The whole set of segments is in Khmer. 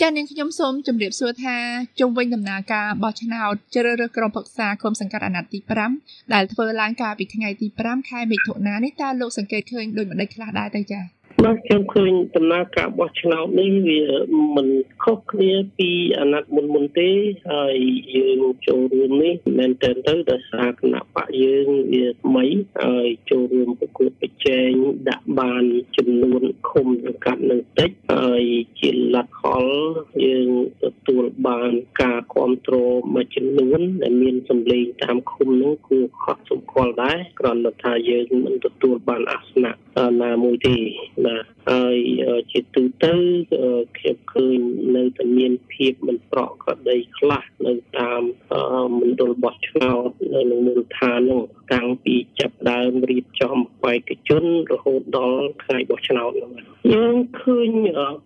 ចា៎នាងខ្ញុំសូមជម្រាបសួរថាជុំវិញដំណើរការបោះឆ្នោតជ្រើសរើសក្រុមប្រឹក្សាគុំសង្កាត់អាណត្តិទី5ដែលធ្វើឡើងកាលពីថ្ងៃទី5ខែមិថុនានេះតើលោកសង្កេតឃើញដូចម្ដេចខ្លះដែរទៅចា៎ បាទខ្ញុំឃើញដំណើរការបោះឆ្នោតនេះវាមិនខុសគ្នាពីអាណត្តិមុនមុនទេហើយយើងចូលរួមនេះមែនទែនទៅដោយសារគណៈបកយើងវាថ្មីហើយចូលរួមប្រកួតប្រជែងដាក់បានចំនួនឃុំសង្កាត់នឹងតិចហើយជាលទ្ធផលយើងទទួលបានការគ្រប់គ្រងមួយចំនួនដែលមានសម្លេងតាមឃុំនោះគួរខកសម្គាល់ដែរគ្រាន់តែថាយើងមិនទទួលបានអាសនៈណាមួយទេបាទហើយជាទូទៅខ្ញុំឃើញនៅតែមានភាពមិនប្រក្រតីខ្លះនៅតាមមណ្ឌលបោះឆ្នោតនៅក្នុងមូលដ្ឋាននោះតាំងពីចាប់ដើមរៀបចំបេក្ខជនរហូតដល់ថ្ងៃបោះឆ្នោតនោះយើងឃើញ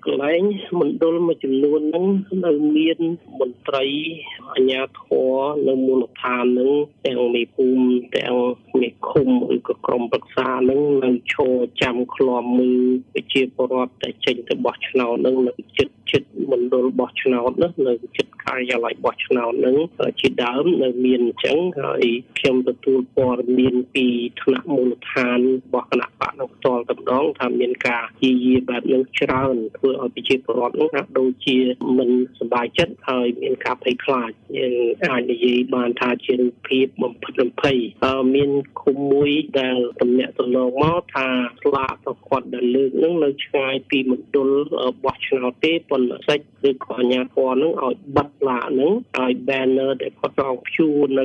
កន្លែងមណ្ឌលមួយចំនួនហ្នឹងនៅមានមន្ត្រីអាជ្ញាធរនៅមូលដ្ឋានហ្នឹងទាំងមេភូមិទាំងមេឃុំឬ ក៏ក្រុមប្រឹក្សាហ្នឹងនៅឈរចាំឃ្លាំមើលប្រជាពលរដ្ឋដែលចេញទៅបោះឆ្នោតហ្នឹងនៅចិត្តចិត្ត មណ្ឌលបោះឆ្នោតនោះនៅចិត្តការិយាល័យបោះឆ្នោតហ្នឹងជាដើមនៅមានអញ្ចឹងហើយខ្ញុំទទួលព័ត៌មានពីថ្នាក់មូលដ្ឋានរបស់គណៈបកនឹងផ្ទាល់តែម្ដងថាមានការជាយាបែបនេះច្រើនធ្វើឲ្យប្រជាពលរដ្ឋនោះហាក់ដូចជាមិនសប្បាយចិត្តហើយមានការភ័យខ្លាចយើងអាចនិយាយបានថាជារូបភាពបំផិតបំភ័យមានឃុំមួយដែលតំណាក់តំណងមកថាស្លាកប្រកបដែលលើកនឹងនៅឆ្ងាយពីមណ្ឌលបោះឆ្នោតទេប៉ុន្តែសិច្ចឬក៏អាជ្ញាធរនឹងឲ្យបិទឡាកនឹងឲ្យ banner ដែលគាត់ចងព្យួរនៅ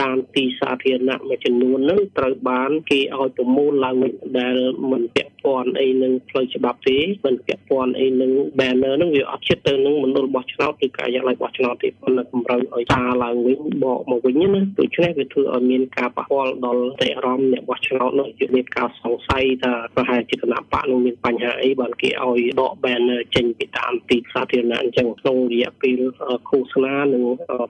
តាមទីសាធារណៈមួយចំនួននឹងត្រូវបាន គេឲ្យប្រមូលឡើងដែលមិនពាក់ ព័ន្ធអីនឹងផ្លូវច្បាប់ទេមិនពាក់ព័ន្ធអីនឹង banner នឹងវាអត់ចិត្តទៅនឹងមណ្ឌលបោះឆ្នោតឬការិយាល័យបោះឆ្នោតទេប៉ុន្តែកម្រើឲ្យតាឡើងវិញបកមកវិញណាដូច្នេះវាធ្វើឲ្យមានការប៉ះពាល់ដល់តែអារម្មណ៍អ្នកបោះឆ្នោតនោះជាមានការសង្ស័យថាប្រហែលជាគណៈបកនឹងមានបញ្ហាអីបានគេឲ្យដក banner ចេញពីតាមទីសាធារណៈអញ្ចឹងក្នុងរយៈពេលឃោសនានិង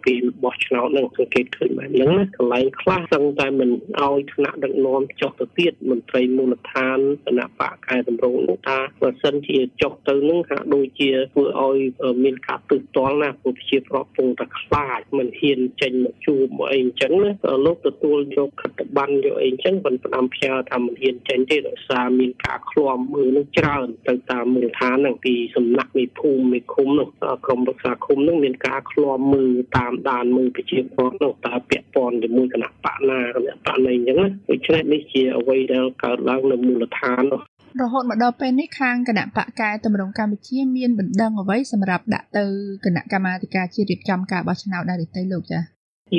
ពេលបោះឆ្នោតនឹងសង្កេតឃើញបែបហ្នឹងណាកន្លែងខ្លះសឹងតែមិនឲ្យថ្នាក់ដឹកនាំចុះទៅទៀតមន្ត្រីមូលដ្ឋានគណៈបកកែតម្រង់នោះថាបើសិនជាចុះទៅនឹងហាក់ដូចជាធ្វើឲ្យមានការទើសទាល់ណាព្រោះប្រជាប្រដ្ឋពងតែខ្លាចមិនហ៊ានចេញមកជួបមកអីអញ្ចឹងណាលោកទទួលយកខិត្តប័ណ្ណយកអីអញ្ចឹងមិនផ្ដាំផ្ញើថាមិនហ៊ានចេញទេដោយសារមានការឃ្លាំមើលនឹងច្រើនទៅតាមមូលដ្ឋានហ្នឹងពីសំណាក់មេភូមិមេឃុំនោះក្រមរក្សាឃុំនឹងមានការឃ្លាំមើលតាមដានមើលប្រជាពលរដ្ឋនោះតើពាក់ព័ន្ធជាមួយគណៈបកណាគណៈបកណីអញ្ចឹងណាដូច្នេះនេះជាអ្វីដែលកើតឡើងនៅមូលដ្ឋាននោះ រហូតមកដល់ពេលនេះខាងគណៈបកកែតម្រង់កម្ពុជាមានបណ្ដឹងអ្វីសម្រាប់ដាក់ទៅគណៈកម្មាធិការជាតិរៀបចំការបោះឆ្នោតដែរទេលោកចា៎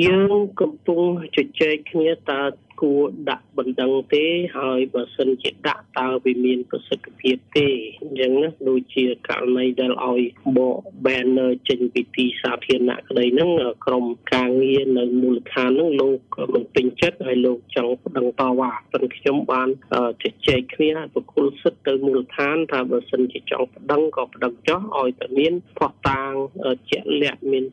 យើងកំពុងជជែកគ្នាតើ គួរដាក់បណ្ដឹងទេហើយបើសិនជាដាក់តើវាមានប្រសិទ្ធភាពទេអញ្ចឹងណាដូចជាករណីដែលឲ្យបក banner ចេញពីទីសាធារណៈក្តីហ្នឹងក្រមការងារនៅមូលដ្ឋានហ្នឹងលោកមិនពេញចិត្តហើយលោកចង់ប្តឹងតវ៉ាប៉ុន្តែខ្ញុំបានជជែកគ្នាប្រគល់សិទ្ធទៅមូលដ្ឋានថាបើសិនជាចង់ប្តឹងក៏ប្តឹងចោះឲ្យតែមានផុសតាងជាក់លាក់មាន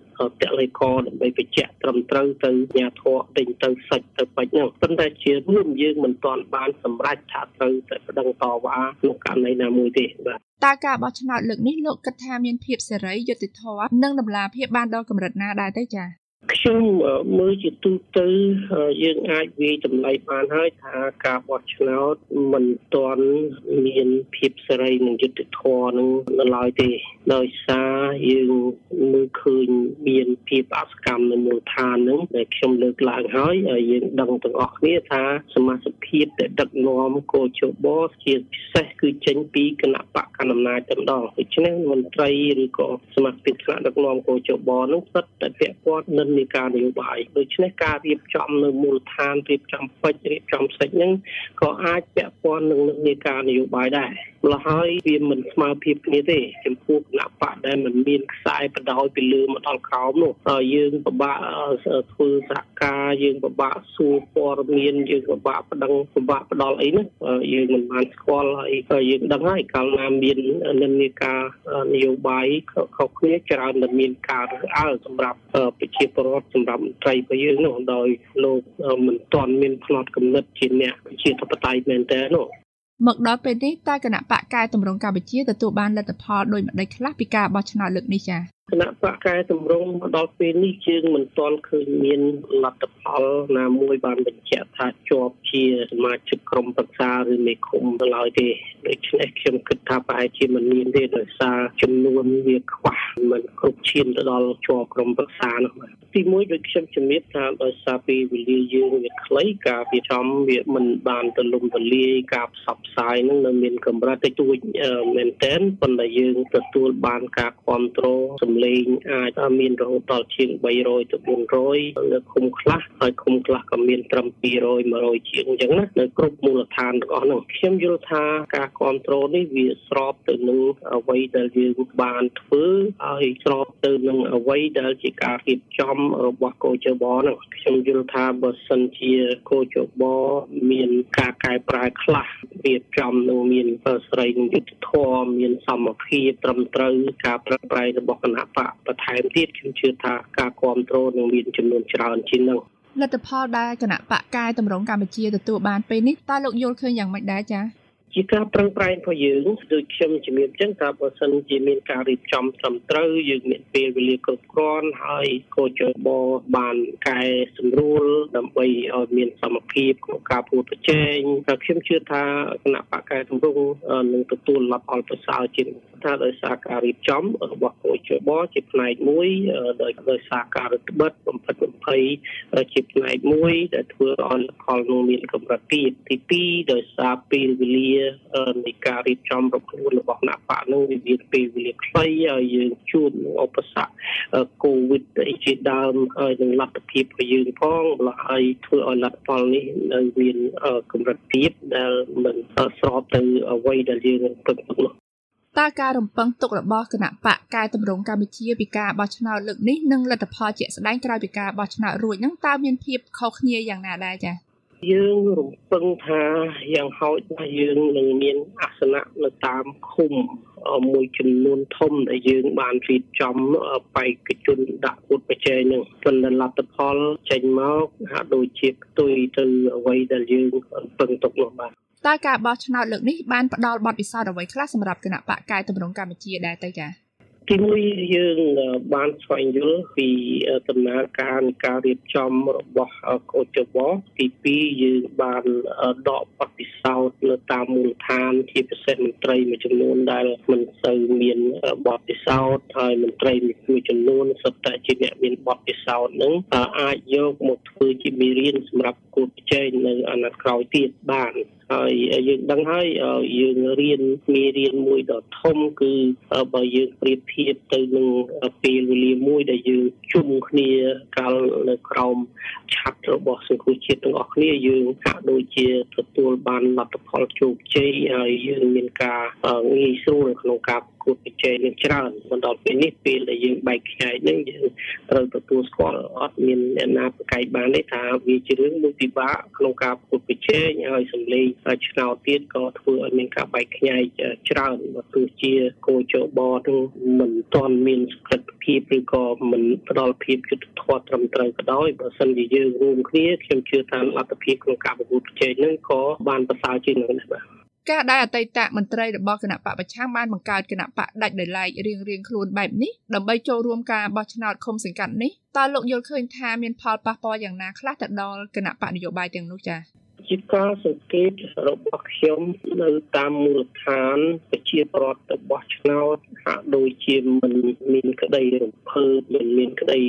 តលិកដើម្បីបញ្ជាក់ត្រឹមត្រូវទៅញាធរដេញទៅសាច់ទៅបាច់ហ្នឹងប៉ុន្តែជារួមយើងមិនទាន់បានសម្រេចថាត្រូវតែប្តឹងតវ៉ាក្នុងករណីណាមួយទេបាទតើការបោះឆ្នោតលើកនេះលោកគិតថាមានភាពសេរីយុត្តិធម៌និងតម្លាភាពបានដល់កម្រិតណាដែរទេចា៎ ខ្ញុំមើលជាទូទៅយើងអាចវាយតម្លៃបានហើយថាការបោះឆ្នោតមិនទាន់មានភាពសេរីនិងយុត្តិធម៌នឹងនៅឡើយទេដោយសារយើងមើលឃើញមានភាពអសកម្មនៅមូលដ្ឋាននឹងដែលខ្ញុំលើកឡើងហើយយើងដឹងទាំងអស់គ្នាថាសមាជិកភាពដែលដឹកនាំកោជបជាពិសេសគឺចេញពីគណៈបកកណ្ដាលអំណាចតែម្ដងដូច្នេះមន្ត្រីឬក៏សមាជិកថ្នាក់ដឹកនាំកោជបនឹងស្ថិតតែពាក់ព័ន្ធនឹងនីការនយោបាយដូច្នេះការរៀបចំនៅមូលដ្ឋានរៀបចំពេជ្ររៀបចំសិចហ្នឹងក៏អាចពាក់ព័ន្ធនឹងនីការនយោបាយដែរម្ល៉េះហើយវាមិនស្មើភាពគ្នាទេចំពោះគណៈបកដែលមិនមានខ្សែបដោយពីលើមកដល់ក្រោមនោះយើងពិបាកធ្វើសហការយើងពិបាកសួរព័ត៌មានយើងពិបាកប្តឹងពិបាកផ្ដល់អីនោះយើងមិនបានស្គាល់ហើយយើងដឹងហើយកាលណាមាននិន្នាការនយោបាយខុសគ្នាច្រើនតែមានការរើសអើងសម្រាប់ប្រជាពលរដ្ឋសម្រាប់មន្ត្រីរបស់យើងនោះដោយលោកមិនទាន់មានផ្នត់កំណត់ជាអ្នកជាធិបតេយ្យមែនតើនោះមកដល់ពេលនេះតើគណៈបកកែតម្រង់កម្ពុជាទទួលបានលទ្ធផលដោយម្ដេចខ្លះពីការបោះឆ្នោតលើកនេះចា៎ គណៈបកកែតម្រង់មកដល់ពេលនេះយើងមិនទាន់ឃើញមានលទ្ធផលណាមួយបានបញ្ជាក់ថាជាប់ជាសមាជិកក្រុមប្រឹក្សាឬមេឃុំទៅឡើយទេដូច្នេះខ្ញុំគិតថាប្រហែលជាមិនមានទេដោយសារចំនួនវាខ្វះមិនគ្រប់ឈានទៅដល់ជាប់ក្រុមប្រឹក្សានោះបាទទីមួយដូចខ្ញុំជំរាបថាដោយសារពេលវេលាយើងវាខ្លីការវាចំវាមិនបានទៅលំទលាយការផ្សព្វផ្សាយនឹងនៅមានកម្រិតតិចតួចមែនទែនប៉ុន្តែយើងទទួលបានការគ្រប់គ្រងសម្លេងអាចមានរហូតដល់ជាង300ទៅ400នៅឃុំខ្លះហើយឃុំខ្លះក៏មានត្រឹម200 100ជាងអញ្ចឹងណានៅគ្រប់មូលដ្ឋានទាំងអស់ហ្នឹងខ្ញុំយល់ថាការគ្រប់គ្រងនេះវាស្របទៅនឹងអ្វីដែលយើងបានធ្វើហើយស្របទៅនឹងអ្វីដែលជាការរៀបចំរបស់កោជបហ្នឹងខ្ញុំយល់ថាបើសិនជាកោជបមានការកែប្រែខ្លះរៀបចំនឹងមានស្រីនឹងយុទ្ធធម៌មានសមភាពត្រឹមត្រូវការប្រឹងប្រែងរបស់គណៈបកបន្ថែមទៀតខ្ញុំជឿថាការគ្រប់គ្រងនឹងមានចំនួនច្រើនជាងនោះលទ្ធផលដែលគណៈបកកែតម្រង់កម្ពុជាទទួលបានពេលនេះតើលោកយល់ឃើញយ៉ាងម៉េចដែរចា៎ជាការប្រឹងប្រែងរបស់យើងដូចខ្ញុំជំរាបចឹងថាបើសិនជាមានការរៀបចំត្រឹមត្រូវយើងមានពេលវេលាគ្រប់គ្រាន់ហើយកោជបបានកែសម្រួលដើម្បីឲ្យមានសមភាពក្នុងការពួតប្រជែងហើយខ្ញុំជឿថាគណៈបកកែសម្រុងនឹងទទួលលទ្ធផលប្រសើរជាងថាដោយសារការរៀបចំរបស់កោជបជាផ្នែកមួយដោយដោយសារការរដ្ឋបិទបំផិតបំភ័យជាផ្នែកមួយដែលធ្វើឲ្យផលនោះមានកម្រិតទៀតទី2ដោយសារពេលវេលានៃការរៀបចំរកខ្លួនរបស់គណៈបកនោះវាមានពេលវេលាខ្លីហើយយើងជួបនឹងឧបសគ្គកូវីដអីជាដើមហើយនឹងលទ្ធភាពរបស់យើងផងម្ល៉េះហើយធ្វើឲ្យលទ្ធផលនេះនៅមានកម្រិតទៀតដែលមិនស្របទៅអ្វីដែលយើងពឹងទុកនោះ តើការរំពឹងទុករបស់គណៈបកកែតម្រង់កម្ពុជាពីការបោះឆ្នោតលើកនេះនិងលទ្ធផលជាក់ស្ដែងក្រោយពីការបោះឆ្នោតរួចហ្នឹងតើមានភាពខុសគ្នាយ៉ាងណាដែរចា៎យើងរំពឹងថាយ៉ាងហោចណាស់យើងនឹងមានអាសនៈនៅតាមឃុំមួយចំនួនធំដែលយើងបានរៀបចំបេក្ខជនដាក់ពុតបច្ច័យនឹងប៉ុន្តែលទ្ធផលចេញមកហាក់ដូចជាផ្ទុយទៅអ្វីដែលយើងពឹងទុកនោះបាទ តើការបោះឆ្នោតលើកនេះបានផ្ដល់បទពិសោធន៍អ្វីខ្លះសម្រាប់គណៈបកកែតម្រង់កម្ពុជាដែរទៅចា៎ទីមួយយើងបានស្វែងយល់ពីដំណើរការការរៀបចំរបស់កោចបទី2យើងបានដកបទពិសោធន៍នៅតាមមូលដ្ឋានជាពិសេសមន្ត្រីមួយចំនួនដែលមិនសូវមានបទពិសោធន៍ហើយមន្ត្រីមួយចំនួនសុទ្ធតែជាអ្នកមានបទពិសោធន៍នឹងអាចយកមកធ្វើជាមេរៀនសម្រាប់គូប្រជែងនៅអាណត្តិក្រោយទៀតបាន ហើយយើងដឹងហើយយើងរៀនមេរៀនមួយដ៏ធំគឺបើយើងប្រៀបធៀបទៅនឹងពេលវេលាមួយដែលយើងជុំគ្នាកាលនៅក្រោមឆ័ត្ររបស់សង្គ្រោះជាតិទាំងអស់គ្នាយើងហាក់ដូចជាទទួលបានលទ្ធផលជោគជ័យហើយយើងមានការងាយស្រួលក្នុងការ គួតប្រជែងនឹងច្រើនបន្តដល់ពេលនេះពេលដែលយើងបែកខ្ញែកនឹងយើងត្រូវទទួលស្គាល់អត់មានអ្នកណាប្រកែកបានទេថាវាជារឿងមួយពិបាកក្នុងការគួតប្រជែងហើយសម្លេងឆ្នោតទៀតក៏ធ្វើឲ្យមានការបែកខ្ញែកច្រើនបើទោះជាគោចបនឹងមិនទាន់មានសក្តិភាពឬក៏មិនផ្ដល់ភាពយុត្តិធម៌ត្រឹមត្រូវក៏ដោយបើសិនជាយើងរួមគ្នាខ្ញុំជឿថាលទ្ធភាពក្នុងការប្រកួតប្រជែងនឹងក៏បានប្រសើរជាងនឹងដែរបាទ ការដែលអតីតមន្ត្រីរបស់គណៈបកប្រឆាំងបានបង្កើតគណៈបកដាច់ដោយឡែករៀងរៀងខ្លួនបែបនេះដើម្បីចូលរួមការបោះឆ្នោតឃុំសង្កាត់នេះតើលោកយល់ឃើញថាមានផលប៉ះពាល់យ៉ាងណាខ្លះទៅដល់គណៈបកនយោបាយទាំងនោះចា៎ ជាការសង្កេតរបស់ខ្ញុំនៅតាមមូលដ្ឋានប្រជាប្រដ្ឋរបស់ឆ្នោតហាក់ដូចជាមិនមានក្តីរំភើបមិនមានក្តី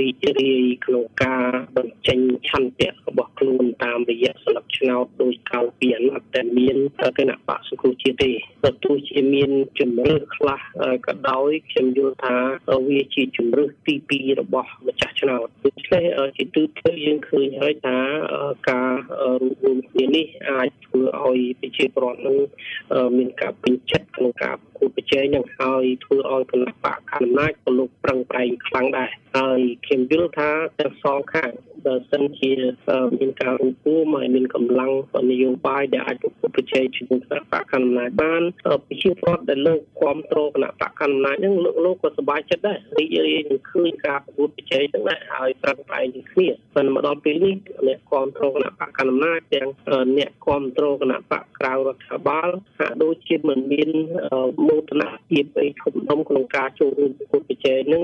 រីករាយក្នុងការបញ្ចេញឆន្ទៈរបស់ខ្លួនតាមរយៈស្លឹកឆ្នោតដោយកាលពីអាណត្តិតែមានគណៈបកសង្គ្រោះជាតិទេបើទោះជាមានជំរឿខ្លះក៏ដោយខ្ញុំយល់ថាវាជាជំរឿទី2របស់ម្ចាស់ឆ្នោតដូច្នេះជាទូទៅយើងឃើញហើយថាការរួមគ្នានេះអាចធ្វើឲ្យប្រជាពលរដ្ឋនឹងមានការពេញចិត្តក្នុងការ គូប្រជែងនឹងហើយធ្វើឲ្យគណៈបកកណ្ដាលអំណាចក៏លោកប្រឹងប្រែងខ្លាំងដែរហើយខ្ញុំយល់ថាទាំងសងខាងបើសិនជាមានការរំពោះមកមានកម្លាំងនយោបាយដែលអាចប្រកួតប្រជែងជាមួយគណៈបកកណ្ដាលអំណាចបានប្រជាពលរដ្ឋដែលលោកគ្រប់គ្រងគណៈបកកណ្ដាលអំណាចហ្នឹងលោកលោកក៏សប្បាយចិត្តដែររីករាយនឹងឃើញការប្រកួតប្រជែងហ្នឹងដែរហើយប្រឹងប្រែងនឹងគ្នាប៉ុន្តែមកដល់ពេលនេះអ្នកគ្រប់គ្រងគណៈបកកណ្ដាលអំណាចទាំងអ្នកគ្រប់គ្រងគណៈបកក្រៅរដ្ឋាភិបាលហាក់ដូចជាមិនមានមោទនភាពអីធំដុំក្នុងការចូលរួមប្រកួតប្រជែងហ្នឹង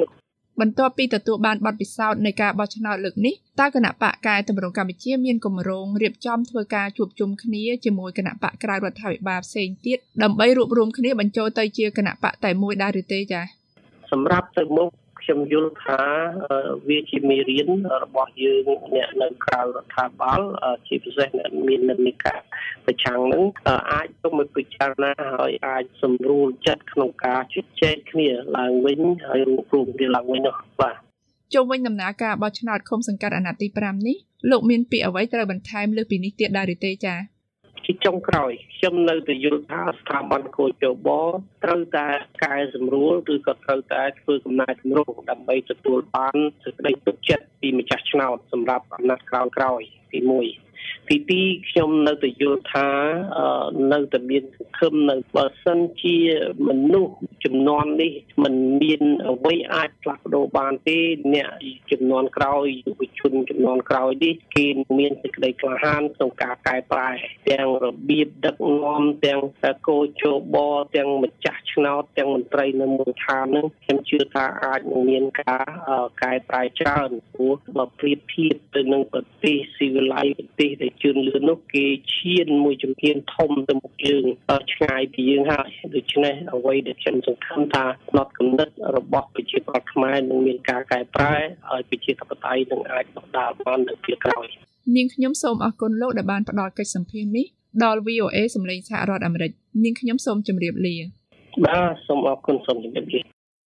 បន្ទាប់ពីទទួលបានបទពិសោធន៍នៃការបោះឆ្នោតលើកនេះតើគណៈបកកែតម្រង់កម្ពុជាមានគម្រោងរៀបចំធ្វើការជួបជុំគ្នាជាមួយគណៈបកក្រៅរដ្ឋាភិបាលផ្សេងទៀតដើម្បីរួបរวมគ្នាបញ្ចូលទៅជាគណៈបកតែមួយដែរឬទេចា៎សម្រាប់ទៅមុខខ្ញុំយល់ថាវាជាមេរៀនរបស់យើងអ្នកនៅក្រៅរដ្ឋាភិបាលជាពិសេសអ្នកមាននិន្នាការ ប្រឆាំងនឹងអាចទៅមកពិចារណាហើយអាចសម្រួលចិត្តក្នុងការជជែកគ្នាឡើងវិញហើយរួបរวมគ្នាឡើងវិញនោះបាទជុំវិញដំណើរការបោះឆ្នោតឃុំសង្កាត់អាណត្តិទី5នេះលោកមានពាក្យអ្វីត្រូវបន្ថែមលើសពីនេះទៀតដែរឬទេចា៎ជាចុងក្រោយខ្ញុំនៅតែយល់ថាស្ថាប័នកោជបត្រូវតែកែសម្រួលឬក៏ត្រូវតែធ្វើកំណែទម្រង់ដើម្បីទទួលបានសេចក្តីទុកចិត្តពីម្ចាស់ឆ្នោតសម្រាប់អំណាចក្រោយក្រោយទី1 ទី2ខ្ញុំនៅតែយល់ថានៅតែមានសង្ឃឹមនៅបើសិនជាមនុស្សចំនួននេះมันមានអ្វីអាចផ្លាស់ប្ដូរបានទេអ្នកចំនួនក្រោយយុវជនចំនួនក្រោយនេះគេមានសេចក្តីក្លាហានក្នុងការកែប្រែទាំងរបៀបដឹកនាំទាំងកោជបទាំងម្ចាស់ឆ្នោតទាំងមន្ត្រីនៅមូលដ្ឋាននឹងខ្ញុំជឿថាអាចនឹងមានការកែប្រែច្រើនព្រោះបើប្រៀបធៀបទៅនឹងប្រទេសស៊ីវិល័យប្រទេសដែលជឿនលឿននោះគេឈានមួយជំហានធំទៅមុខយើងឆ្ងាយពីយើងហើយដូច្នេះអ្វីដែលខ្ញុំសង្ឃឹមថាផ្នត់គំនិតរបស់ប្រជាពលរដ្ឋខ្មែរនឹងមានការកែប្រែហើយប្រជាធិបតេយ្យនឹងអាចដកដាលបាននៅពេលក្រោយនាងខ្ញុំសូមអរគុណលោកដែលបានផ្ដល់កិច្ចសម្ភារនេះដល់ VOA សម្លេងសហរដ្ឋអាមេរិកនាងខ្ញុំសូមជម្រាបលាបាទសូមអរគុណសូមជម្រាបលា